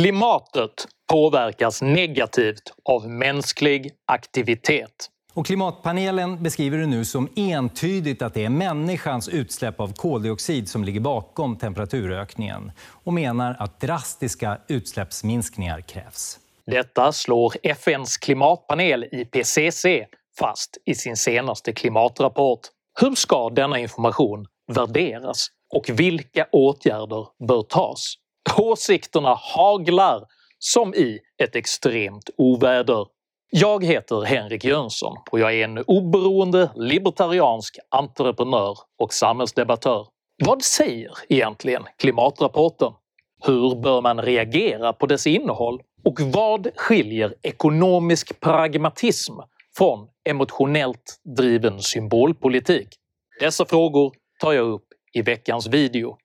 Klimatet påverkas negativt av mänsklig aktivitet. Och klimatpanelen beskriver det nu som entydigt att det är människans utsläpp av koldioxid som ligger bakom temperaturökningen och menar att drastiska utsläppsminskningar krävs. Detta slår FNs klimatpanel IPCC fast i sin senaste klimatrapport. Hur ska denna information värderas och vilka åtgärder bör tas? Åsikterna haglar som i ett extremt oväder. Jag heter Henrik Jönsson och jag är en oberoende libertariansk entreprenör och samhällsdebattör. Vad säger egentligen klimatrapporten? Hur bör man reagera på dess innehåll? Och vad skiljer ekonomisk pragmatism från emotionellt driven symbolpolitik? Dessa frågor tar jag upp i veckans video.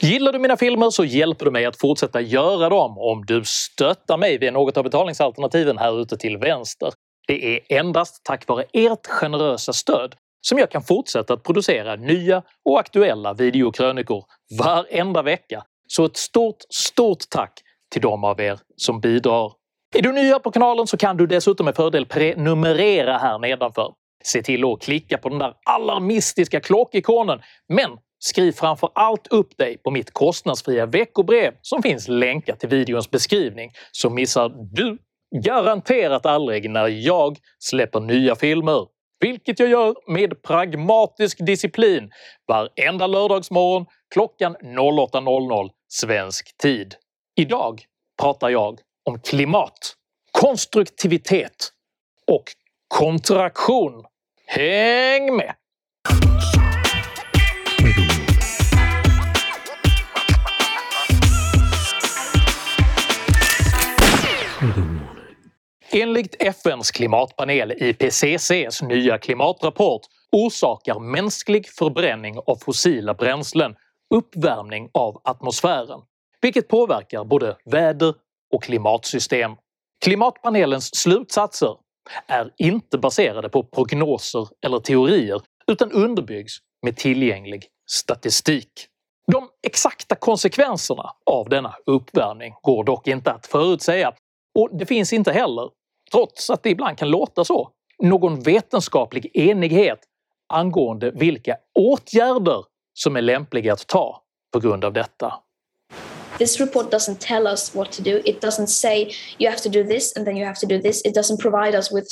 Gillar du mina filmer så hjälper du mig att fortsätta göra dem om du stöttar mig via något av betalningsalternativen här ute till vänster. Det är endast tack vare ert generösa stöd som jag kan fortsätta att producera nya och aktuella videokrönikor varenda vecka. Så ett stort, stort tack till de av er som bidrar. Är du ny på kanalen så kan du dessutom med fördel prenumerera här nedanför. Se till att klicka på den där alarmistiska klockikonen, men skriv framför allt upp dig på mitt kostnadsfria veckobrev som finns länkat till videons beskrivning så missar du garanterat aldrig när jag släpper nya filmer. Vilket jag gör med pragmatisk disciplin varenda lördagsmorgon klockan 08.00 svensk tid. Idag pratar jag om klimat, konstruktivitet och kontraktion. Häng med! Enligt FNs klimatpanel IPCCs nya klimatrapport orsakar mänsklig förbränning av fossila bränslen uppvärmning av atmosfären, vilket påverkar både väder och klimatsystem. Klimatpanelens slutsatser är inte baserade på prognoser eller teorier utan underbyggs med tillgänglig statistik. De exakta konsekvenserna av denna uppvärmning går dock inte att förutsäga och det finns inte heller, trots att det ibland kan låta så, någon vetenskaplig enighet angående vilka åtgärder som är lämpliga att ta på grund av detta. This report doesn't tell us what to do. It doesn't say you have to do this and then you have to do this. It doesn't provide us with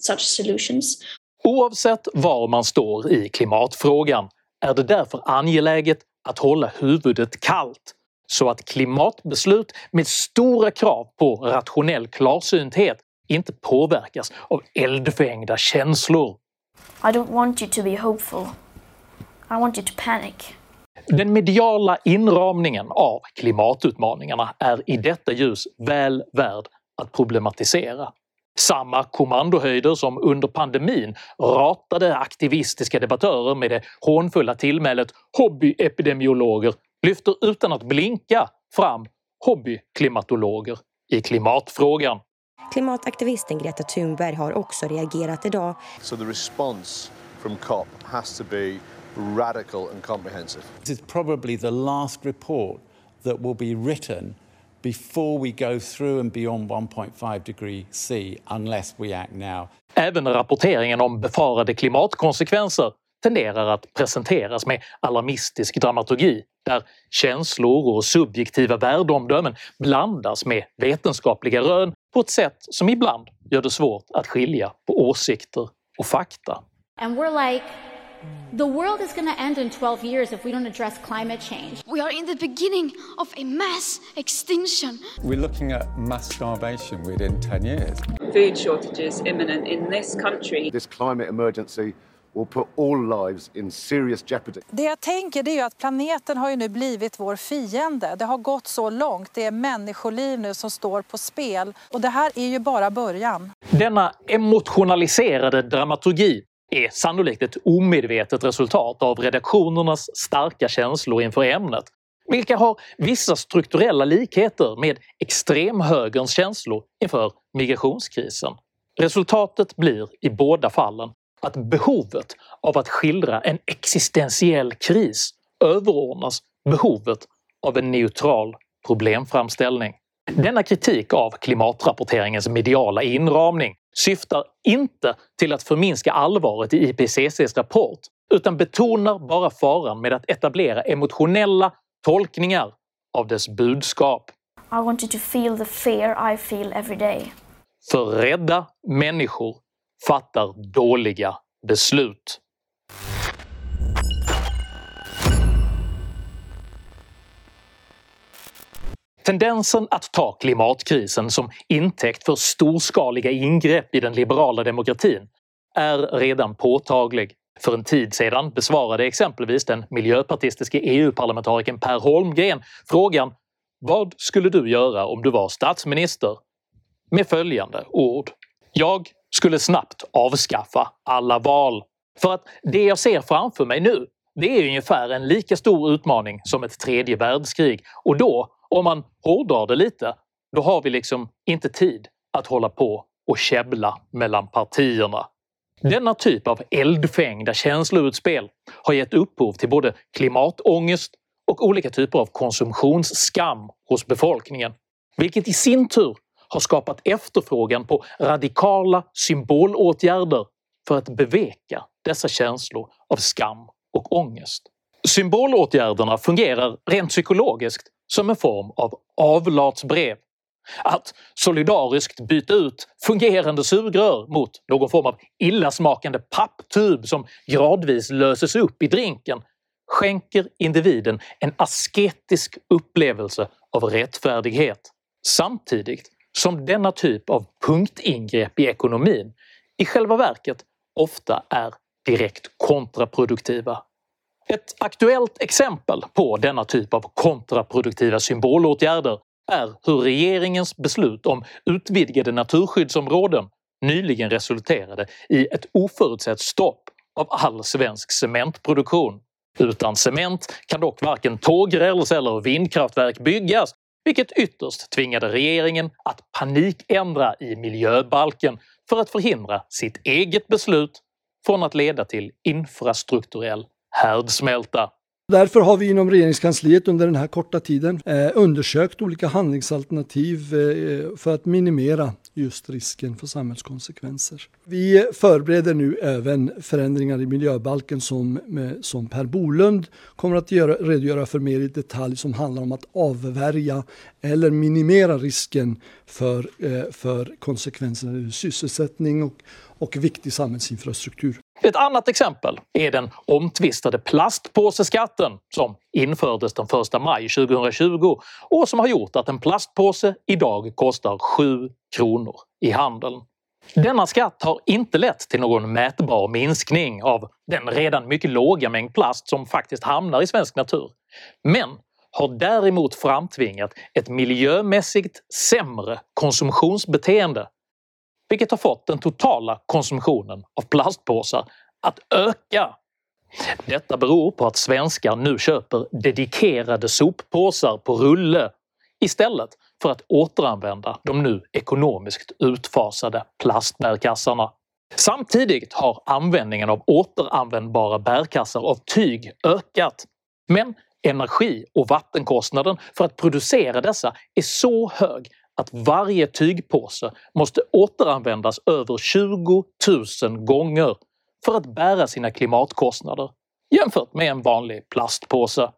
such solutions. Oavsett var man står i klimatfrågan är det därför angeläget att hålla huvudet kallt så att klimatbeslut med stora krav på rationell klarsynthet inte påverkas av eldfängda känslor. I don't want you to be hopeful. I want you to panic. Den mediala inramningen av klimatutmaningarna är i detta ljus väl värd att problematisera. Samma kommandohöjder som under pandemin ratade aktivistiska debattörer med det hånfulla tillmälet “hobbyepidemiologer” lyfter utan att blinka fram hobbyklimatologer i klimatfrågan. Klimataktivisten Greta Thunberg har också reagerat idag. So the response from COP has to be radical and comprehensive. This is probably the last report that will be written before we go through and beyond 1.5 degree C unless we act now. Även rapporteringen om befarade klimatkonsekvenser tenderar att presenteras med alarmistisk dramaturgi där känslor och subjektiva värdeomdömen blandas med vetenskapliga rön på ett sätt som ibland gör det svårt att skilja på åsikter och fakta. And we're like The world is going to end in 12 years if we don't address climate change. We are in the beginning of a mass extinction. We're looking at mass starvation within 10 years. Food shortages imminent in this country. This climate emergency will put all lives in serious jeopardy. Det jag tänker det är ju att planeten har ju nu blivit vår fiende. Det har gått så långt. Det är människoliv nu som står på spel. Och det här är ju bara början. Denna emotionaliserade dramaturgi är sannolikt ett omedvetet resultat av redaktionernas starka känslor inför ämnet, vilka har vissa strukturella likheter med extremhögerns känslor inför migrationskrisen. Resultatet blir i båda fallen att behovet av att skildra en existentiell kris överordnas behovet av en neutral problemframställning. Denna kritik av klimatrapporteringens mediala inramning syftar inte till att förminska allvaret i IPCCs rapport utan betonar bara faran med att etablera emotionella tolkningar av dess budskap. I want you to feel the fear I feel every day. För rädda människor fattar dåliga beslut. Tendensen att ta klimatkrisen som intäkt för storskaliga ingrepp i den liberala demokratin är redan påtaglig. För en tid sedan besvarade exempelvis den miljöpartistiske EU-parlamentarikern Per Holmgren frågan “Vad skulle du göra om du var statsminister?” med följande ord “Jag skulle snabbt avskaffa alla val. För att det jag ser framför mig nu det är ungefär en lika stor utmaning som ett tredje världskrig och då, om man hårdrar det lite, då har vi liksom inte tid att hålla på och käbbla mellan partierna. Denna typ av eldfängda känsloutspel har gett upphov till både klimatångest och olika typer av konsumtionsskam hos befolkningen, vilket i sin tur har skapat efterfrågan på radikala symbolåtgärder för att beveka dessa känslor av skam och ångest. Symbolåtgärderna fungerar rent psykologiskt som en form av avlatsbrev. Att solidariskt byta ut fungerande sugrör mot någon form av illasmakande papptub som gradvis löses upp i drinken skänker individen en asketisk upplevelse av rättfärdighet samtidigt som denna typ av punktingrepp i ekonomin i själva verket ofta är direkt kontraproduktiva. Ett aktuellt exempel på denna typ av kontraproduktiva symbolåtgärder är hur regeringens beslut om utvidgade naturskyddsområden nyligen resulterade i ett oförutsett stopp av all svensk cementproduktion. Utan cement kan dock varken tågräls eller vindkraftverk byggas vilket ytterst tvingade regeringen att panikändra i miljöbalken för att förhindra sitt eget beslut från att leda till infrastrukturell härdsmälta. Därför har vi inom regeringskansliet under den här korta tiden eh, undersökt olika handlingsalternativ eh, för att minimera just risken för samhällskonsekvenser. Vi förbereder nu även förändringar i miljöbalken som, som Per Bolund kommer att göra, redogöra för mer i detalj som handlar om att avvärja eller minimera risken för, eh, för konsekvenser i sysselsättning och, och viktig samhällsinfrastruktur. Ett annat exempel är den omtvistade plastpåseskatten som infördes den 1 maj 2020 och som har gjort att en plastpåse idag kostar 7 kronor i handeln. Denna skatt har inte lett till någon mätbar minskning av den redan mycket låga mängd plast som faktiskt hamnar i svensk natur, men har däremot framtvingat ett miljömässigt sämre konsumtionsbeteende vilket har fått den totala konsumtionen av plastpåsar att öka. Detta beror på att svenskar nu köper dedikerade soppåsar på rulle istället för att återanvända de nu ekonomiskt utfasade plastbärkassarna. Samtidigt har användningen av återanvändbara bärkassar av tyg ökat. Men energi och vattenkostnaden för att producera dessa är så hög att varje tygpåse måste återanvändas över 20 000 gånger för att bära sina klimatkostnader jämfört med en vanlig plastpåse.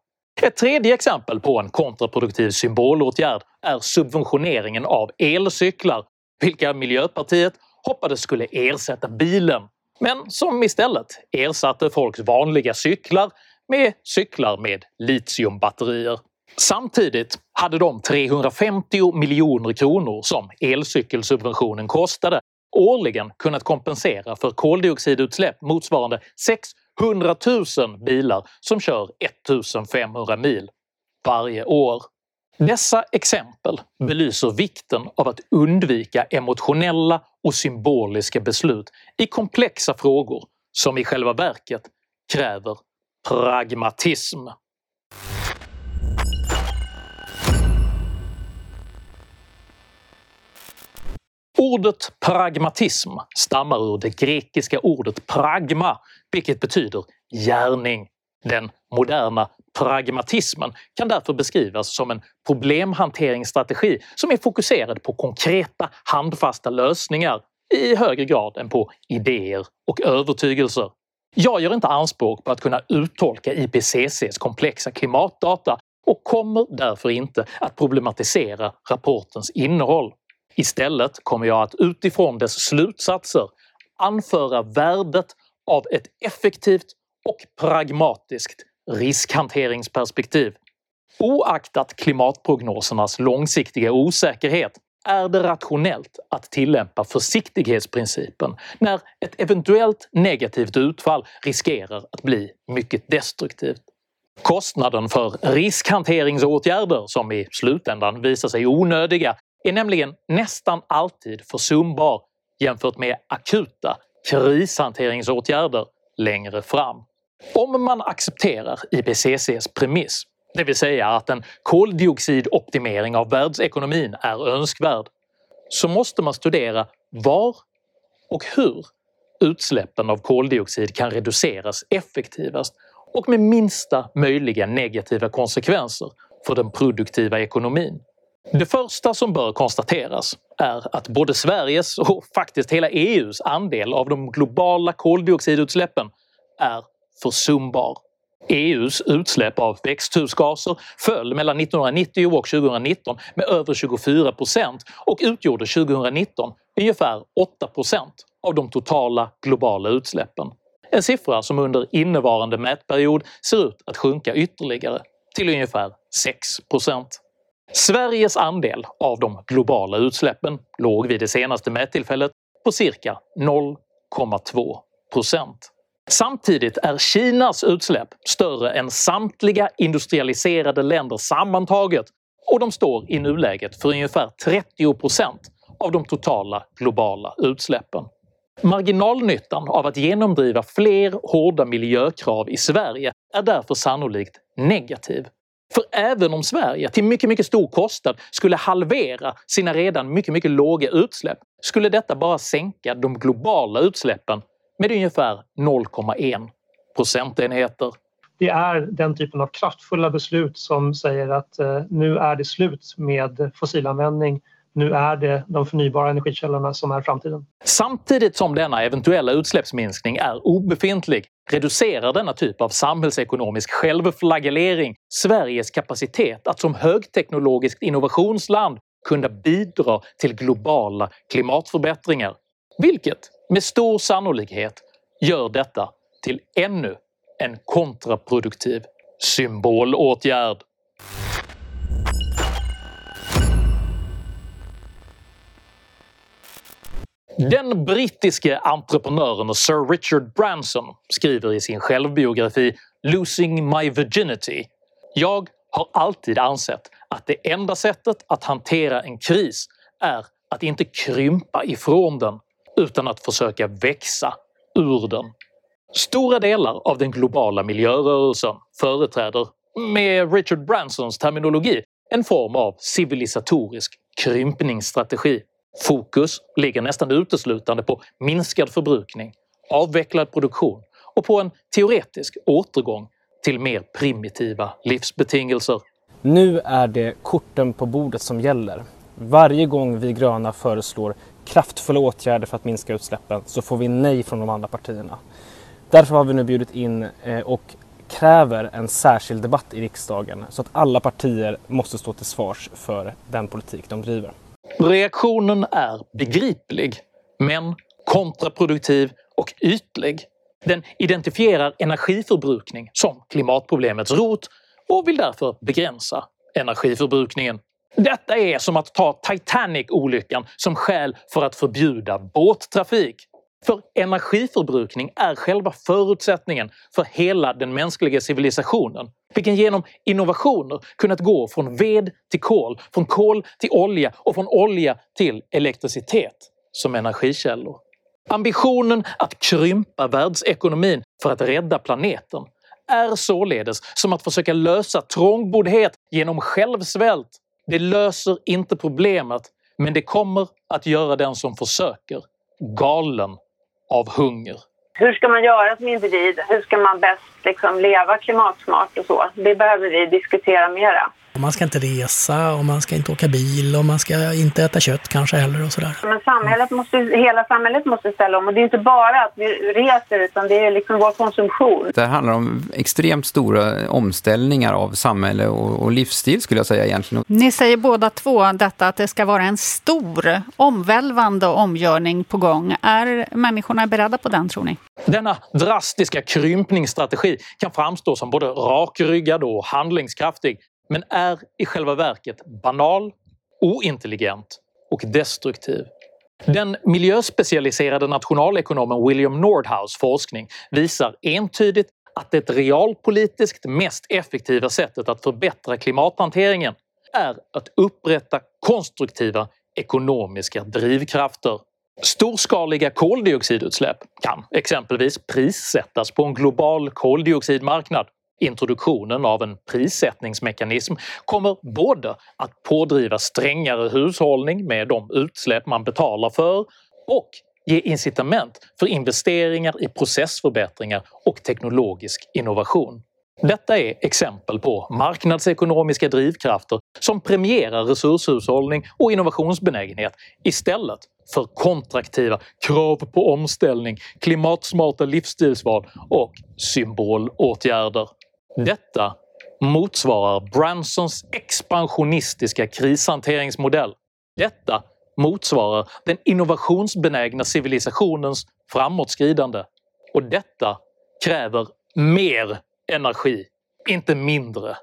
Ett tredje exempel på en kontraproduktiv symbolåtgärd är subventioneringen av elcyklar, vilka Miljöpartiet hoppades skulle ersätta bilen, men som istället ersatte folks vanliga cyklar med cyklar med litiumbatterier. Samtidigt hade de 350 miljoner kronor som elcykelsubventionen kostade årligen kunnat kompensera för koldioxidutsläpp motsvarande 600 000 bilar som kör 1500 mil varje år. Dessa exempel belyser vikten av att undvika emotionella och symboliska beslut i komplexa frågor som i själva verket kräver pragmatism. Ordet pragmatism stammar ur det grekiska ordet pragma, vilket betyder gärning. Den moderna pragmatismen kan därför beskrivas som en problemhanteringsstrategi som är fokuserad på konkreta, handfasta lösningar i högre grad än på idéer och övertygelser. Jag gör inte anspråk på att kunna uttolka IPCCs komplexa klimatdata och kommer därför inte att problematisera rapportens innehåll. Istället kommer jag att utifrån dess slutsatser anföra värdet av ett effektivt och pragmatiskt riskhanteringsperspektiv. Oaktat klimatprognosernas långsiktiga osäkerhet är det rationellt att tillämpa försiktighetsprincipen när ett eventuellt negativt utfall riskerar att bli mycket destruktivt. Kostnaden för riskhanteringsåtgärder som i slutändan visar sig onödiga är nämligen nästan alltid försumbar jämfört med akuta krishanteringsåtgärder längre fram. Om man accepterar IPCCs premiss, det vill säga att en koldioxidoptimering av världsekonomin är önskvärd, så måste man studera var och hur utsläppen av koldioxid kan reduceras effektivast och med minsta möjliga negativa konsekvenser för den produktiva ekonomin. Det första som bör konstateras är att både Sveriges och faktiskt hela EUs andel av de globala koldioxidutsläppen är försumbar. EUs utsläpp av växthusgaser föll mellan 1990 och 2019 med över 24 procent och utgjorde 2019 ungefär 8 procent av de totala globala utsläppen. En siffra som under innevarande mätperiod ser ut att sjunka ytterligare till ungefär 6 procent. Sveriges andel av de globala utsläppen låg vid det senaste mättillfället på cirka 0,2 procent. Samtidigt är Kinas utsläpp större än samtliga industrialiserade länder sammantaget och de står i nuläget för ungefär 30 procent av de totala globala utsläppen. Marginalnyttan av att genomdriva fler hårda miljökrav i Sverige är därför sannolikt negativ. För även om Sverige till mycket, mycket stor kostnad skulle halvera sina redan mycket, mycket låga utsläpp skulle detta bara sänka de globala utsläppen med ungefär 0,1 procentenheter. Det är den typen av kraftfulla beslut som säger att eh, nu är det slut med fossilanvändning nu är det de förnybara energikällorna som är framtiden. Samtidigt som denna eventuella utsläppsminskning är obefintlig reducerar denna typ av samhällsekonomisk självflagellering Sveriges kapacitet att som högteknologiskt innovationsland kunna bidra till globala klimatförbättringar. Vilket med stor sannolikhet gör detta till ännu en kontraproduktiv symbolåtgärd. Mm. Den brittiske entreprenören Sir Richard Branson skriver i sin självbiografi “Losing my virginity” “Jag har alltid ansett att det enda sättet att hantera en kris är att inte krympa ifrån den utan att försöka växa ur den.” Stora delar av den globala miljörörelsen företräder, med Richard Bransons terminologi, en form av civilisatorisk krympningsstrategi. Fokus ligger nästan uteslutande på minskad förbrukning, avvecklad produktion och på en teoretisk återgång till mer primitiva livsbetingelser. Nu är det korten på bordet som gäller. Varje gång vi gröna föreslår kraftfulla åtgärder för att minska utsläppen så får vi nej från de andra partierna. Därför har vi nu bjudit in eh, och kräver en särskild debatt i riksdagen så att alla partier måste stå till svars för den politik de driver. Reaktionen är begriplig, men kontraproduktiv och ytlig. Den identifierar energiförbrukning som klimatproblemets rot och vill därför begränsa energiförbrukningen. Detta är som att ta Titanic-olyckan som skäl för att förbjuda båttrafik. För energiförbrukning är själva förutsättningen för hela den mänskliga civilisationen vilken genom innovationer kunnat gå från ved till kol, från kol till olja och från olja till elektricitet som energikällor. Ambitionen att krympa världsekonomin för att rädda planeten är således som att försöka lösa trångboddhet genom självsvält. Det löser inte problemet, men det kommer att göra den som försöker galen av hunger. Hur ska man göra som individ? Hur ska man bäst liksom leva klimatsmart och så? Det behöver vi diskutera mera. Man ska inte resa och man ska inte åka bil och man ska inte äta kött kanske heller och sådär. Men samhället måste, hela samhället måste ställa om och det är inte bara att vi reser utan det är liksom vår konsumtion. Det handlar om extremt stora omställningar av samhälle och, och livsstil skulle jag säga egentligen. Ni säger båda två detta att det ska vara en stor omvälvande omgörning på gång. Är människorna beredda på den tror ni? Denna drastiska krympningsstrategi kan framstå som både rakryggad och handlingskraftig men är i själva verket banal, ointelligent och destruktiv. Den miljöspecialiserade nationalekonomen William Nordhaus forskning visar entydigt att det realpolitiskt mest effektiva sättet att förbättra klimathanteringen är att upprätta konstruktiva ekonomiska drivkrafter. Storskaliga koldioxidutsläpp kan exempelvis prissättas på en global koldioxidmarknad introduktionen av en prissättningsmekanism kommer både att pådriva strängare hushållning med de utsläpp man betalar för och ge incitament för investeringar i processförbättringar och teknologisk innovation. Detta är exempel på marknadsekonomiska drivkrafter som premierar resurshushållning och innovationsbenägenhet istället för kontraktiva krav på omställning, klimatsmarta livsstilsval och symbolåtgärder. Mm. Detta motsvarar Bransons expansionistiska krishanteringsmodell. Detta motsvarar den innovationsbenägna civilisationens framåtskridande. Och detta kräver mer energi, inte mindre.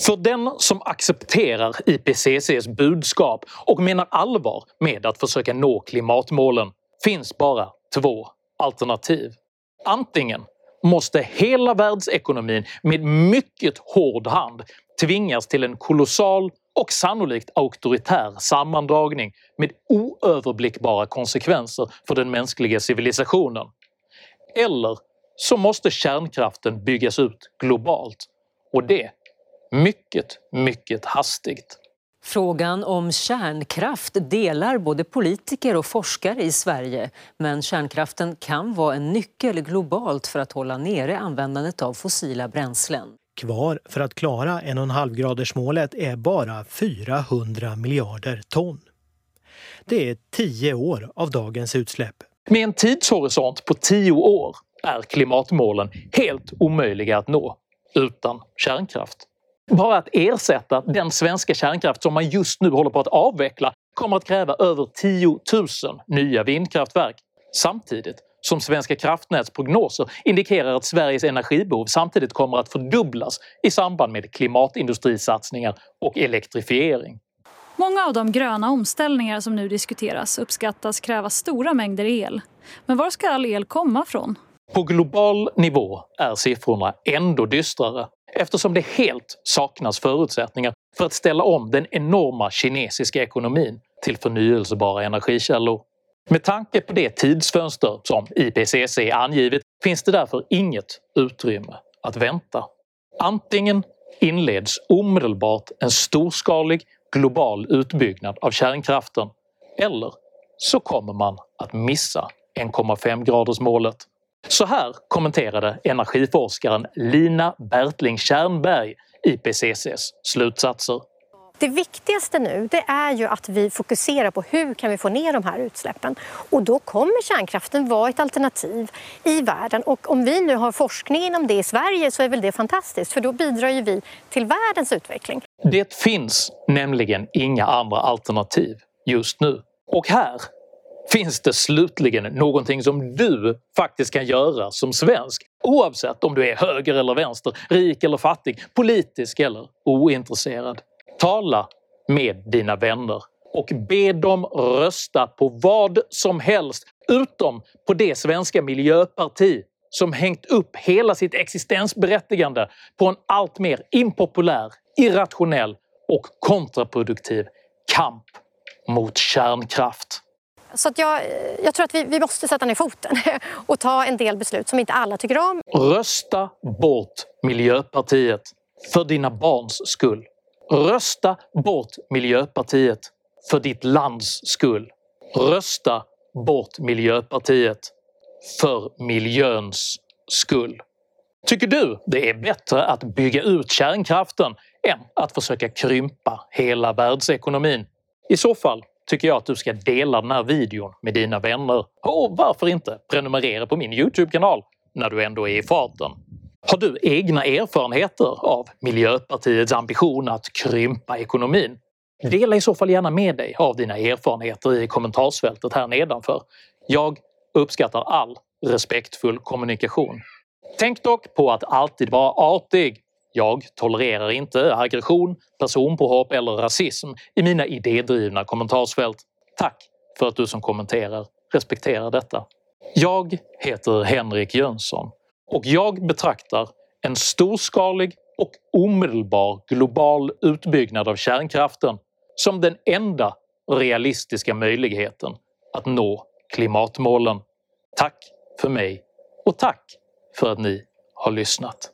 För den som accepterar IPCCs budskap och menar allvar med att försöka nå klimatmålen finns bara två alternativ. Antingen måste hela världsekonomin med mycket hård hand tvingas till en kolossal och sannolikt auktoritär sammandragning med oöverblickbara konsekvenser för den mänskliga civilisationen. Eller så måste kärnkraften byggas ut globalt och det mycket, mycket hastigt. Frågan om kärnkraft delar både politiker och forskare i Sverige men kärnkraften kan vara en nyckel globalt för att hålla nere användandet av fossila bränslen. Kvar för att klara 1,5-gradersmålet är bara 400 miljarder ton. Det är tio år av dagens utsläpp. Med en tidshorisont på tio år är klimatmålen helt omöjliga att nå utan kärnkraft. Bara att ersätta den svenska kärnkraft som man just nu håller på att avveckla kommer att kräva över 10 000 nya vindkraftverk samtidigt som Svenska kraftnäts prognoser indikerar att Sveriges energibehov samtidigt kommer att fördubblas i samband med klimatindustrisatsningar och elektrifiering. Många av de gröna omställningar som nu diskuteras uppskattas kräva stora mängder el. Men var ska all el komma från? På global nivå är siffrorna ändå dystrare eftersom det helt saknas förutsättningar för att ställa om den enorma kinesiska ekonomin till förnyelsebara energikällor. Med tanke på det tidsfönster som IPCC angivit finns det därför inget utrymme att vänta. Antingen inleds omedelbart en storskalig global utbyggnad av kärnkraften eller så kommer man att missa 1,5-gradersmålet. Så här kommenterade energiforskaren Lina Bertling Tjernberg IPCCs slutsatser. Det viktigaste nu det är ju att vi fokuserar på hur kan vi få ner de här utsläppen. Och då kommer kärnkraften vara ett alternativ i världen. Och om vi nu har forskning inom det i Sverige så är väl det fantastiskt för då bidrar ju vi till världens utveckling. Det finns nämligen inga andra alternativ just nu. Och här finns det slutligen någonting som du faktiskt kan göra som svensk oavsett om du är höger eller vänster, rik eller fattig, politisk eller ointresserad. Tala med dina vänner och be dem rösta på vad som helst utom på det svenska miljöparti som hängt upp hela sitt existensberättigande på en allt mer impopulär, irrationell och kontraproduktiv kamp mot kärnkraft. Så att jag, jag tror att vi, vi måste sätta ner foten och ta en del beslut som inte alla tycker om. Rösta bort Miljöpartiet för dina barns skull. Rösta bort Miljöpartiet för ditt lands skull. Rösta bort Miljöpartiet för miljöns skull. Tycker du det är bättre att bygga ut kärnkraften än att försöka krympa hela världsekonomin? I så fall tycker jag att du ska dela den här videon med dina vänner och varför inte prenumerera på min Youtube-kanal när du ändå är i farten. Har du egna erfarenheter av Miljöpartiets ambition att krympa ekonomin? Dela i så fall gärna med dig av dina erfarenheter i kommentarsfältet här nedanför. Jag uppskattar all respektfull kommunikation. Tänk dock på att alltid vara artig. Jag tolererar inte aggression, personpåhopp eller rasism i mina idédrivna kommentarsfält. Tack för att du som kommenterar respekterar detta. Jag heter Henrik Jönsson och jag betraktar en storskalig och omedelbar global utbyggnad av kärnkraften som den enda realistiska möjligheten att nå klimatmålen. Tack för mig och tack för att ni har lyssnat.